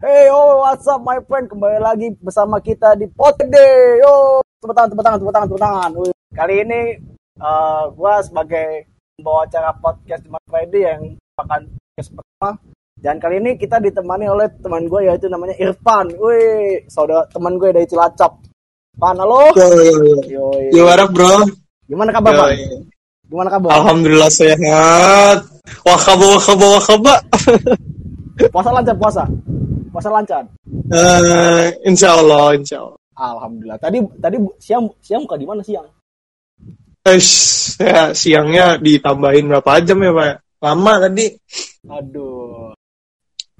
Hey, oh, what's up my friend? Kembali lagi bersama kita di Potde. Yo, tepuk tangan, tepuk tangan, tepuk tangan, tepuk tangan. Wih. Kali ini uh, gua sebagai pembawa acara podcast Mas Freddy yang akan podcast pertama. Dan kali ini kita ditemani oleh teman gue yaitu namanya Irfan. Wih, saudara teman gue dari Cilacap. Pan, halo. Yo, yo, yo. Yo, Yo, bro? Gimana kabar, Yo, yo. Gimana kabar? Alhamdulillah sehat. Wah kaba, wah kaba, wah kaba. Puasa lancar, puasa. Puasa lancar. Eh, insya Allah, insya Allah. Alhamdulillah. Tadi tadi siang siang buka di mana siang? Eish, ya, siangnya ditambahin berapa jam ya, Pak? Lama tadi. Aduh.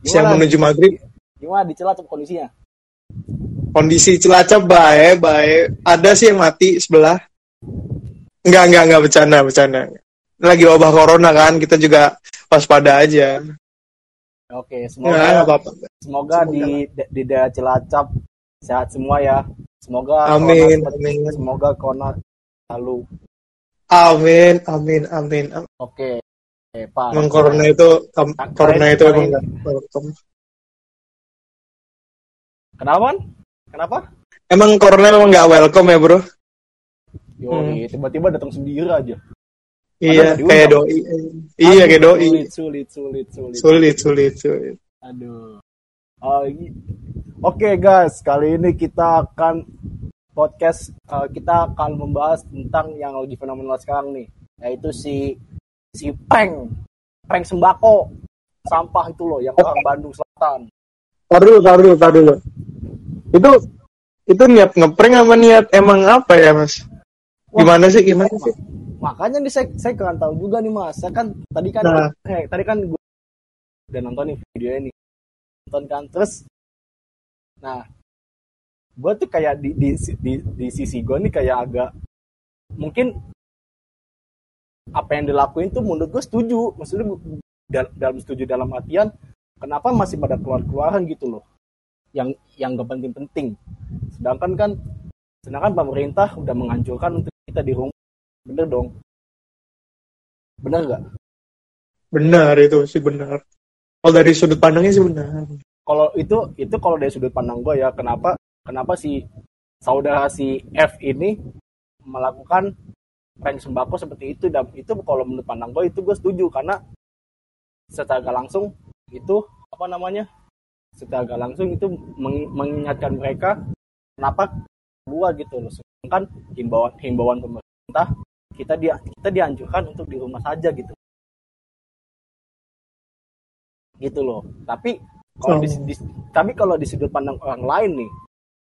Siang menuju maghrib. Gimana di Cilacap kondisinya? Kondisi Cilacap baik, baik. Ada sih yang mati sebelah. Enggak, enggak, enggak bercanda, bercanda. Lagi wabah corona kan, kita juga waspada aja. Oke, Enggak, semoga enggak apa-apa. semoga di di daerah Cilacap sehat semua ya. Semoga Amin, corona- amin. Semoga corona lalu. Amin, amin, amin. amin. Oke. Oke, Pak. Emang corona itu, corona itu emang. Kenapa? Man? Kenapa? Emang corona emang nggak welcome ya bro? Yo, Hmm. tiba-tiba datang sendiri aja. Iya, kayak doi. Iya, kayak doi. Sulit, sulit, sulit, sulit. Sulit, sulit, sulit. Aduh. Oh, Oke guys, kali ini kita akan podcast eh, kita akan membahas tentang yang lagi fenomenal sekarang nih, yaitu si si prank, prank sembako sampah itu loh yang orang Bandung Selatan. Tar dulu, tar dulu, tar dulu. Itu itu niat ngeprank apa niat emang apa ya mas? Wah. Gimana sih, gimana sih? Makanya nih saya saya kurang tahu juga nih mas. Saya kan tadi kan Nah. eh, tadi kan gue udah nonton nih video ini, nonton kan terus, nah gue tuh kayak di di di, di sisi gue nih kayak agak mungkin apa yang dilakuin tuh menurut gue setuju. Maksudnya dal- dalam setuju dalam artian kenapa masih pada keluar keluaran gitu loh? Yang yang gak penting-penting. Sedangkan kan sedangkan pemerintah udah menganjurkan untuk kita di rumah bener dong. Bener gak Benar itu sih benar. Kalau dari sudut pandangnya sih benar. kalau itu itu kalau dari sudut pandang gue ya kenapa kenapa si saudara si F ini melakukan prank sembako seperti itu? Dan itu kalau menurut pandang gue itu gue setuju. Karena secara langsung itu apa namanya secara langsung itu meng- mengingatkan mereka kenapa gua gitu loh. Sedangkan himbauan himbauan pemerintah kita dia kita dianjurkan untuk di rumah saja gitu. Gitu loh. Tapi kalau di, di- tapi kalau di sudut pandang orang lain nih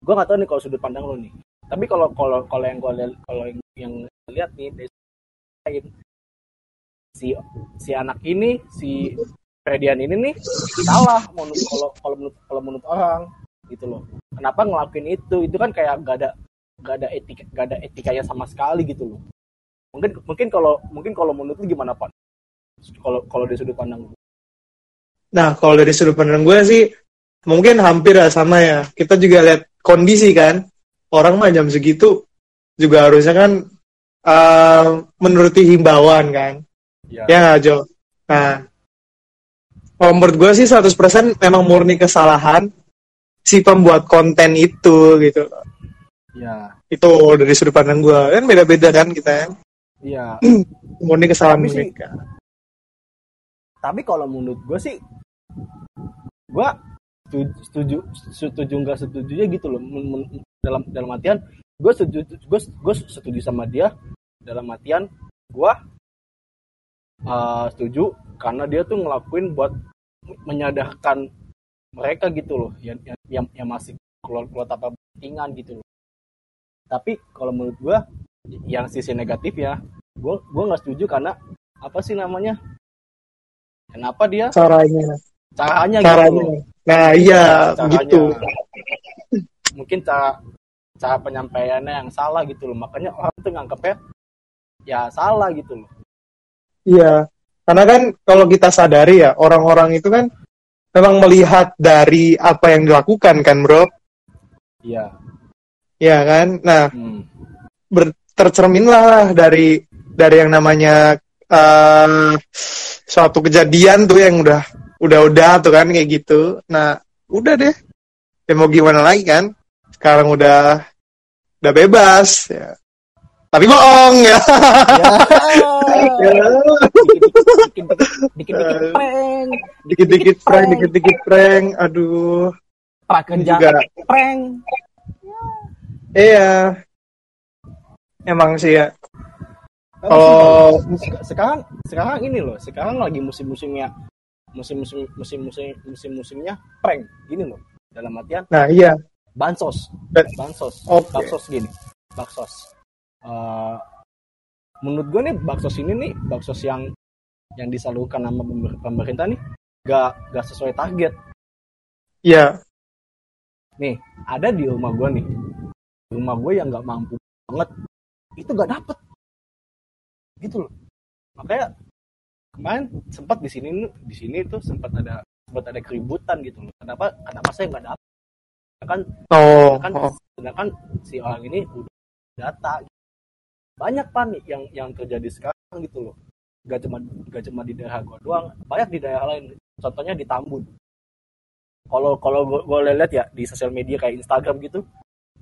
gue nggak tahu nih kalau sudut pandang lo nih. Tapi kalau kalau kalau yang gue lihat kalau yang, yang lihat nih dari sudut lain si si anak ini si Fredian ini nih salah menurut kalau kalau menurut kalau menurut orang gitu loh. Kenapa ngelakuin itu? Itu kan kayak gak ada gak ada etika gak ada etikanya sama sekali gitu loh mungkin mungkin kalau mungkin kalau menurut lu gimana pak kalau kalau dari sudut pandang lu Nah, kalau dari sudut pandang gue sih mungkin hampir ya sama ya. Kita juga lihat kondisi kan. Orang mah jam segitu juga harusnya kan eh, menuruti himbauan kan. ya, Ya nggak, Jo? Nah, kalau menurut gue sih 100% memang murni kesalahan si pembuat konten itu gitu. ya Itu dari sudut pandang gue. Kan beda-beda kan kita kan. Ya Murni kesalahan Tapi sih- mereka. tapi kalau menurut gue sih gue setuju setuju setuju nggak setuju gitu loh. Dalam dalam artian gue setuju gue gue setuju sama dia. Dalam artian gue uh, setuju karena dia tuh ngelakuin buat menyadarkan mereka gitu loh. Yang yang, yang, yang masih keluar keluar tanpa kepentingan gitu loh. Tapi kalau menurut gue yang sisi negatif ya gue gue nggak setuju karena apa sih namanya kenapa dia Caranya. caranya, gitu Caranya. loh. Nah, iya Caranya. gitu. mungkin cara cara penyampaiannya yang salah gitu loh makanya orang tuh nganggapnya ya salah gitu loh Iya, karena kan kalau kita sadari ya orang-orang itu kan memang melihat dari apa yang dilakukan kan, bro. iya Iya kan. Nah, hmm. ber- tercerminlah dari dari yang namanya eh suatu kejadian tuh yang udah udah-udah tuh kan kayak gitu. Nah, udah deh ya mau gimana lagi kan sekarang udah udah bebas ya tapi bohong ya Ya. Ya. Dikit-dikit prank, dikit-dikit prank dikit-dikit prank aduh prakerja prank. iya emang sih ya Oh. sek- sekarang sekarang ini loh, sekarang lagi musim-musimnya musim-musim musim-musim musim-musimnya prank gini loh. Dalam artian nah iya bansos, bansos, Oke. baksos gini, baksos. Eh, menurut gue nih baksos ini nih baksos yang yang disalurkan sama pemer- pemerintah nih gak gak sesuai target. iya Nih ada di rumah gue nih, rumah gue yang nggak mampu banget itu gak dapet, gitu loh. Makanya kemarin sempat di sini di sini tuh sempat ada sempat ada keributan gitu loh. Kenapa kenapa saya nggak dapet? Kan oh, kan oh. sedangkan si orang ini udah data banyak pan yang yang terjadi sekarang gitu loh gak cuma gak cuma di daerah gua doang banyak di daerah lain contohnya di Tambun kalau kalau gua lihat ya di sosial media kayak Instagram gitu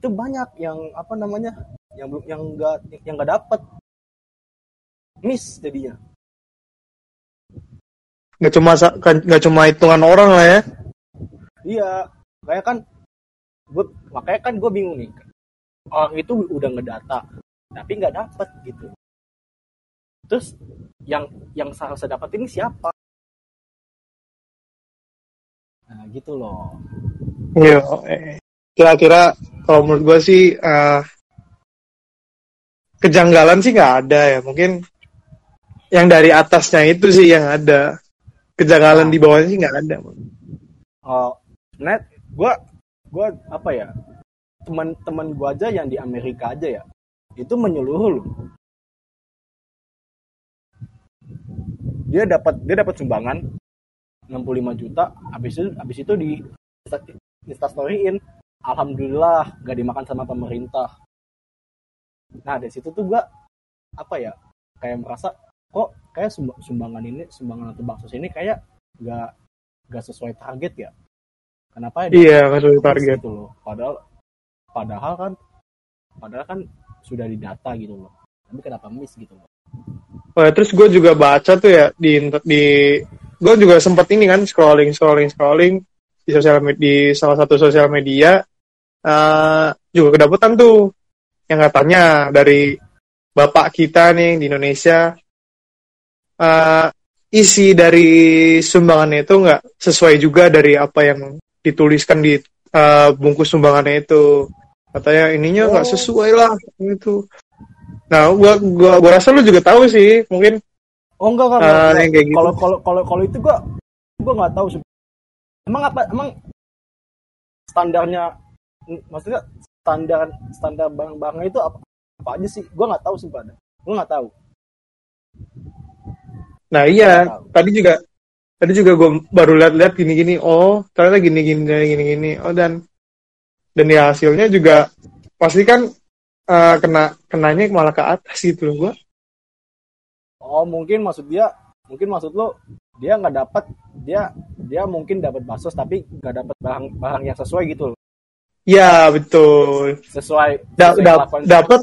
itu banyak yang apa namanya yang belum yang enggak yang enggak dapat miss jadinya nggak cuma kan- nggak cuma hitungan orang lah ya Iya, kayak kan gue makanya kan gue bingung nih. Orang itu udah ngedata, tapi nggak dapet gitu. Terus yang yang seharusnya dapat ini siapa? Nah gitu loh. Iya, eh. kira-kira kalau menurut gue sih eh, kejanggalan sih nggak ada ya. Mungkin yang dari atasnya itu sih yang ada. Kejanggalan di bawahnya sih nggak ada. Oh, net gue gue apa ya? Teman-teman gue aja yang di Amerika aja ya, itu menyeluruh loh. Dia dapat dia dapat sumbangan 65 juta, habis itu habis itu di instastoryin alhamdulillah gak dimakan sama pemerintah nah dari situ tuh gua apa ya kayak merasa kok kayak sumb- sumbangan ini sumbangan atau baksos ini kayak gak gak sesuai target ya? Kenapa ya Iya, nggak sesuai target. gitu loh. Padahal padahal kan padahal kan sudah didata gitu loh. Tapi kenapa miss gitu loh? Oh, ya, terus gue juga baca tuh ya di di gue juga sempat ini kan scrolling scrolling scrolling di sosial di salah satu sosial media eh juga kedapetan tuh yang katanya dari bapak kita nih di Indonesia eh isi dari sumbangannya itu nggak sesuai juga dari apa yang dituliskan di eh, bungkus sumbangannya itu katanya ininya nggak Oh. sesuai lah itu nah gua gua gua rasa lu juga tahu sih mungkin oh enggak enggak, enggak. yang kayak gitu. kalau kalau kalau kalau itu gua gua nggak tahu sih. emang apa emang standarnya maksudnya standar standar barang-barangnya itu apa, apa aja sih gua nggak tahu sih pada gua nggak tahu Nah iya, tadi juga tadi juga gue baru lihat-lihat gini-gini. Oh ternyata gini-gini gini-gini. Oh dan dan ya hasilnya juga pasti kan eh, kena kenanya malah ke atas gitu loh gue. oh mungkin maksud dia mungkin maksud lo dia nggak dapat dia dia mungkin dapat basos tapi nggak dapat barang barang yang sesuai gitu loh Ya betul. sesuai sesuai da- dapat.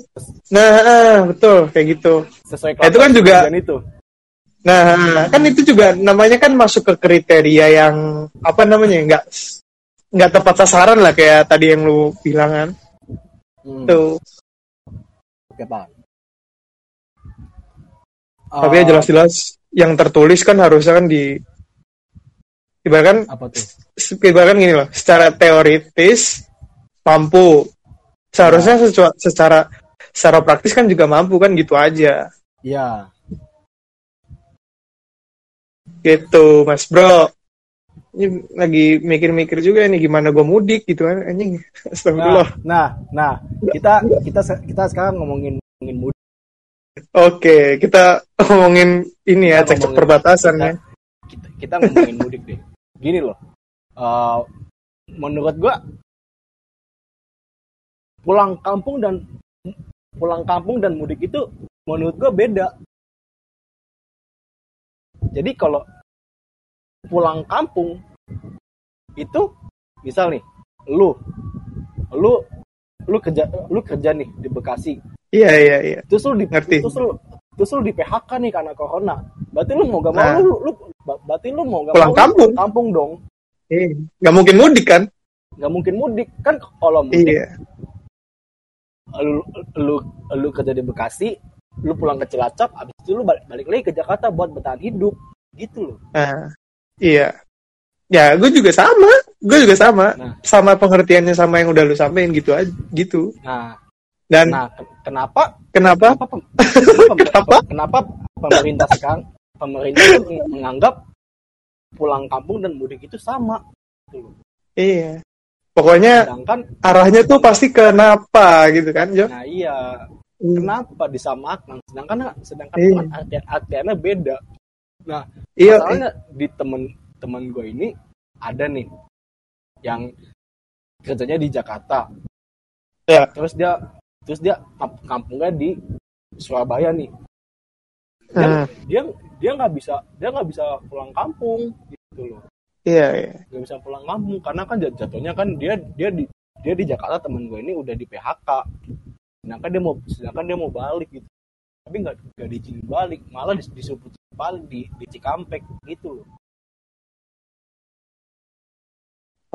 Nah eh, betul kayak gitu. sesuai Nah, itu kan juga- itu Nah kan itu juga namanya kan masuk ke kriteria yang apa namanya nggak nggak tepat sasaran lah kayak tadi yang lu bilang kan. Hmm, Tuh. oke pak Tapi ya Eh, jelas-jelas yang tertulis kan harusnya kan di ibaratkan apa tuh ibaratkan gini loh, secara teoritis mampu. Seharusnya Ya. secara, secara secara praktis kan juga mampu kan gitu aja. ya Gitu, Mas Bro. Ini lagi mikir-mikir juga nih gimana gue mudik gitu kan anjing. nah Astagfirullah. nah nah kita kita kita sekarang ngomongin ngomongin mudik Oke, kita ngomongin ini ya, cek-cek perbatasan kita, ya. kita kita ngomongin mudik deh gini loh Eh, menurut gua pulang kampung dan pulang kampung dan mudik itu menurut gua beda jadi kalau pulang kampung itu misal nih lu lu lu kerja lu kerja nih di Bekasi Iya iya iya. terus lu di Ngerti. terus lu terus lu di PHK nih karena corona berarti lu mau gak mau Nah. lu, lu berarti lu mau gak Pulang mau lu kampung. kampung dong Eh, nggak mungkin mudik kan? nggak mungkin mudik kan kalau mudik Iya. Lu, lu lu kerja di Bekasi lu pulang ke Cilacap abis itu lu balik, balik lagi ke Jakarta buat bertahan hidup gitu loh Nah, iya. Ya, gue juga sama. Gue juga sama. Nah. Sama pengertiannya sama yang udah lu sampein gitu aja, gitu. nah Dan nah ke- kenapa kenapa? kenapa pem- kenapa, Kenapa? pemerintah sekarang pemerintah menganggap pulang kampung dan mudik itu sama gitu loh. Iya. Pokoknya sedangkan arahnya tuh pasti kenapa gitu kan, Jo? nah iya Hmm. kenapa disamakan sedangkan sedangkan Iya. arti artiannya beda Iya, masalahnya di temen-temen gue ini ada nih yang kerjanya di Jakarta Ya. terus dia terus dia kamp- kampungnya di Surabaya nih dia Hmm. dia dia nggak bisa dia nggak bisa pulang kampung gitu loh iya, iya. nggak bisa pulang kampung karena kan jat- jatuhnya kan dia dia di dia di Jakarta temen gue ini udah di PHK sedangkan dia mau sedangkan dia mau balik gitu tapi nggak nggak diizinin balik malah dis- disuruh balik di di Cikampek gitu loh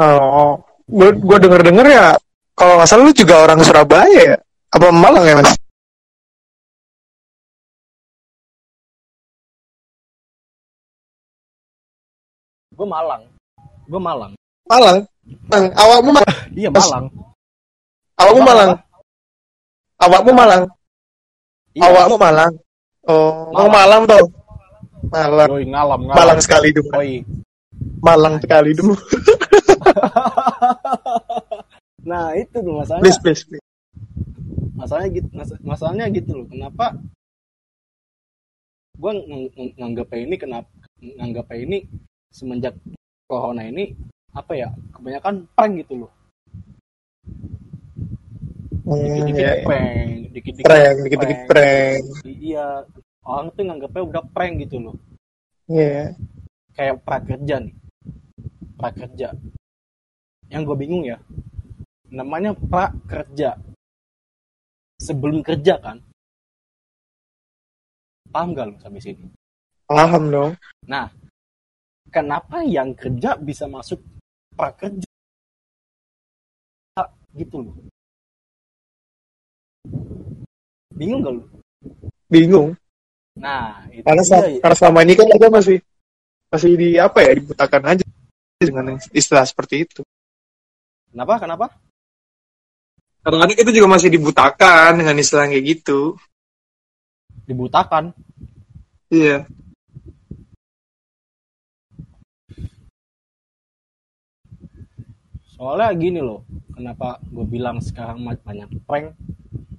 Oh, gue gue denger denger ya. Kalau nggak salah lu juga orang Surabaya ya? Apa Malang ya mas? Gue Malang gue Malang Malang. Malang. Awakmu Malang. iya Malang Awakmu Malang. Awakmu Malang. Iya. Awakmu Malang. Oh, mau Malang. Malang tuh. Malang. Yoi, ngalam ngalam Malang sekali dulu. Malang sekali dulu. nah itu tuh masalahnya Please, please, please. masalahnya gitu mas- masalahnya gitu loh kenapa gue nganggapnya ini kenapa nganggapnya ini semenjak corona ini apa ya kebanyakan prank gitu loh Hmm, dikit-dikit iya. prank dikit-dikit Prank, dikit-dikit prank. iya orang tuh nganggapnya udah prank gitu loh Iya. kayak prakerja nih prakerja yang gue bingung ya namanya prakerja sebelum kerja kan paham gak lo sampai sini Paham dong. nah kenapa yang kerja bisa masuk prakerja gitu loh bingung gak lo Bingung. nah itu Karena, dia sel- ya. karena selama ini kan kita masih masih di apa ya dibutakan aja dengan istilah seperti itu. kenapa kenapa Kadang-kadang kita juga masih dibutakan dengan istilah kayak gitu. dibutakan Iya. Soalnya gini loh kenapa gue bilang sekarang banyak prank?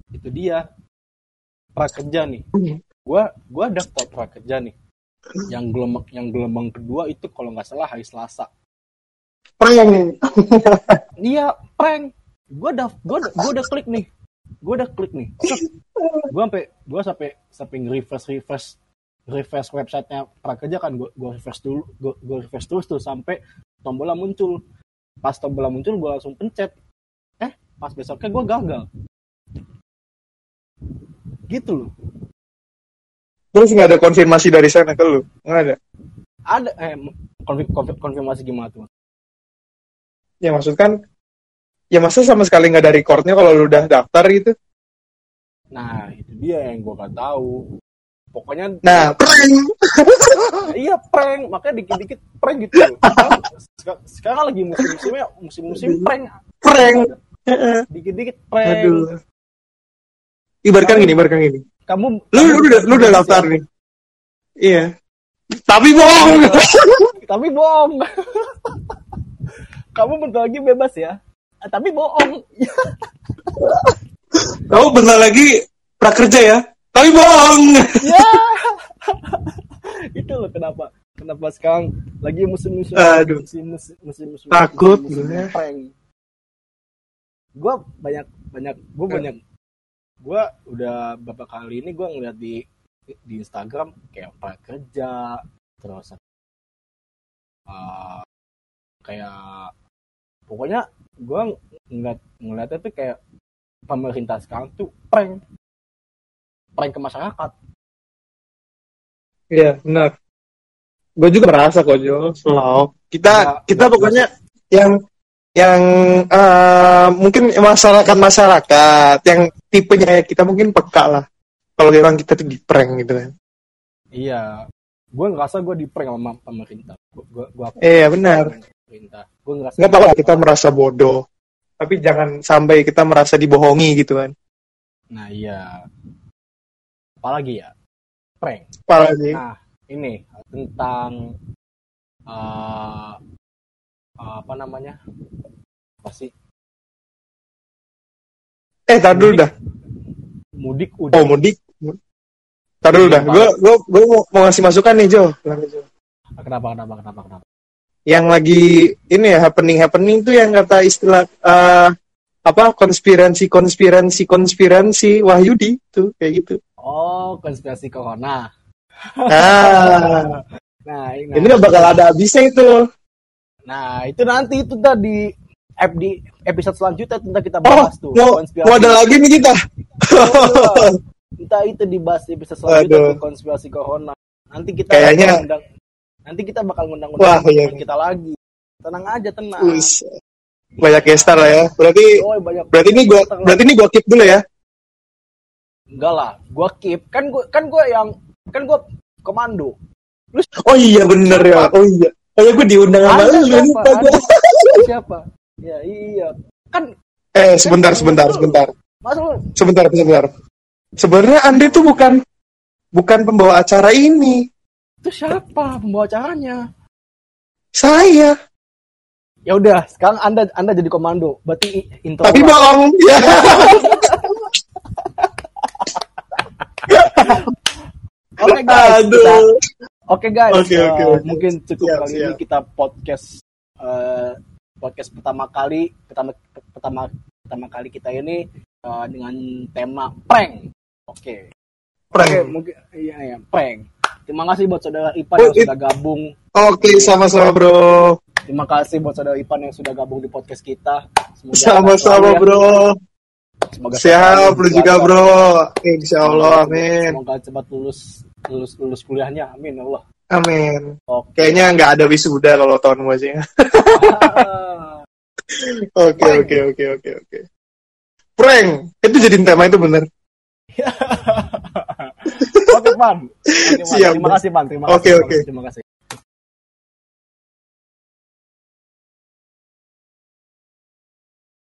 Itu dia. Prakerja nih. Gue gua daftar prakerja nih. Yang gelombang yang gelombang kedua itu kalau nggak salah hari Selasa. Prank. iya prank. Gue udah gue gue udah klik nih. Gue udah klik nih. Gue sampai gue sampai sampai refresh refresh refresh websitenya prakerja kan. Gue gue refresh dulu gue gue refresh terus tuh sampai tombolnya muncul pas tombolnya muncul gue langsung pencet eh pas besoknya gue gagal gitu loh Terus nggak ada konfirmasi dari sana ke lu? Nggak ada. ada eh konfir- konfir- konfirmasi gimana tuh Ya maksud kan, ya masa sama sekali nggak ada recordnya kalau lu udah daftar gitu? nah itu dia yang gue gak tahu pokoknya Nah, prank. Ya, iya prank makanya dikit-dikit prank gitu sekarang, seka- sekarang lagi musim-musimnya musim-musim prank Prank. dikit-dikit prank Aduh. Ibaratkan gini, ibaratkan gini. kamu Lu, lu, udah, lu udah daftar nih. Iya. Tapi bohong. tapi bohong kamu bentar lagi bebas ya tapi bohong Kamu bentar lagi prakerja ya. Tapi bohong. ya itu loh kenapa kenapa sekarang lagi musim-musim Aduh. musim musim musim musim Takut musim, gue. banyak banyak gue Ya. banyak gue udah beberapa kali ini gue ngeliat di di Instagram kayak prakerja terus uh, kayak pokoknya gue ngeliat ngeliatnya tuh kayak pemerintah sekarang tuh prank prank ke masyarakat Iya, benar. Gue juga merasa kok Jo, slow. Kita Nggak- kita nggak- pokoknya yang yang eh, mungkin masyarakat masyarakat yang tipenya kayak kita mungkin peka lah. Kalau memang kita tuh di prank gitu kan. iya gue ngerasa gue di prank sama pemerintah gue gue gue Iya benar. pemerintah gue ngerasa Nggak tahu lah kita merasa bodoh. Tapi jangan sampai kita merasa dibohongi gitu kan. nah iya apalagi ya prank Apalagi. Nah, ini tentang eh apa namanya? Apa sih? Eh, tar dulu dah. Mudik udah. Oh, mudik. Tar dulu dah. Gue gue gue mau, mau ngasih masukan nih Jo. Kenapa kenapa kenapa kenapa? Yang lagi ini ya happening happening tuh yang kata istilah eh, apa konspirasi konspirasi konspirasi Wahyudi tuh kayak gitu. Oh, konspirasi corona. Ah, Nah, ini, ini nggak bakal ada habisnya itu. Nah, itu nanti itu tadi di episode selanjutnya tentang kita Oh, bahas tuh mau, mau ada lagi nih kita. Kita itu dibahas di episode selanjutnya Aduh. tuh konspirasi corona. Nanti kita Kayaknya- ngundang, nanti kita bakal ngundang-ngundang Wah, iya. kita lagi. Tenang aja, tenang. Us, banyak gestar lah ya. Berarti Oh, banyak. berarti ini gua berarti ini gua keep dulu ya. Enggak lah, gua keep. Kan gua kan gua yang kan gua komando. Oh iya bener ya. Oh iya. Oh iya gue diundang sama lu siapa? lupa siapa? Ya iya. Kan Eh sebentar sebentar sebentar. Mas lu Sebentar sebentar. Sebenarnya Anda tuh bukan bukan pembawa acara ini. itu siapa pembawa acaranya? Saya. Ya udah, sekarang Anda Anda jadi komando. Berarti intro. Tapi bohong. Ya. Oke guys. Aduh. kita- Oke guys. Oke, eh, oke, oke. Mungkin cukup Siap, kali siap. ini kita podcast eh, podcast pertama kali pertama pertama pertama kali kita ini eh, dengan tema prank. Oke. Prank. Oke, mungkin iya ya, prank. Terima kasih buat saudara Ipan Oh, yang it- sudah gabung. Oke, sama-sama bro. Terima kasih buat saudara Ipan yang sudah gabung di podcast kita. Sama-sama ya. bro. Semoga Siap lu juga bro. Insya Allah, amin. Semoga cepat lulus lulus lulus kuliahnya. Amin ya Allah. Amin. Oke. Kayaknya nggak ada wisuda kalau tahun sih. Oke, oke, oke, oke, oke. Prank. Itu jadi tema itu bener. Oke, Pan. Oke. Siap, Terima kasih, Pan. Terima Oke, kasih. oke. Terima kasih.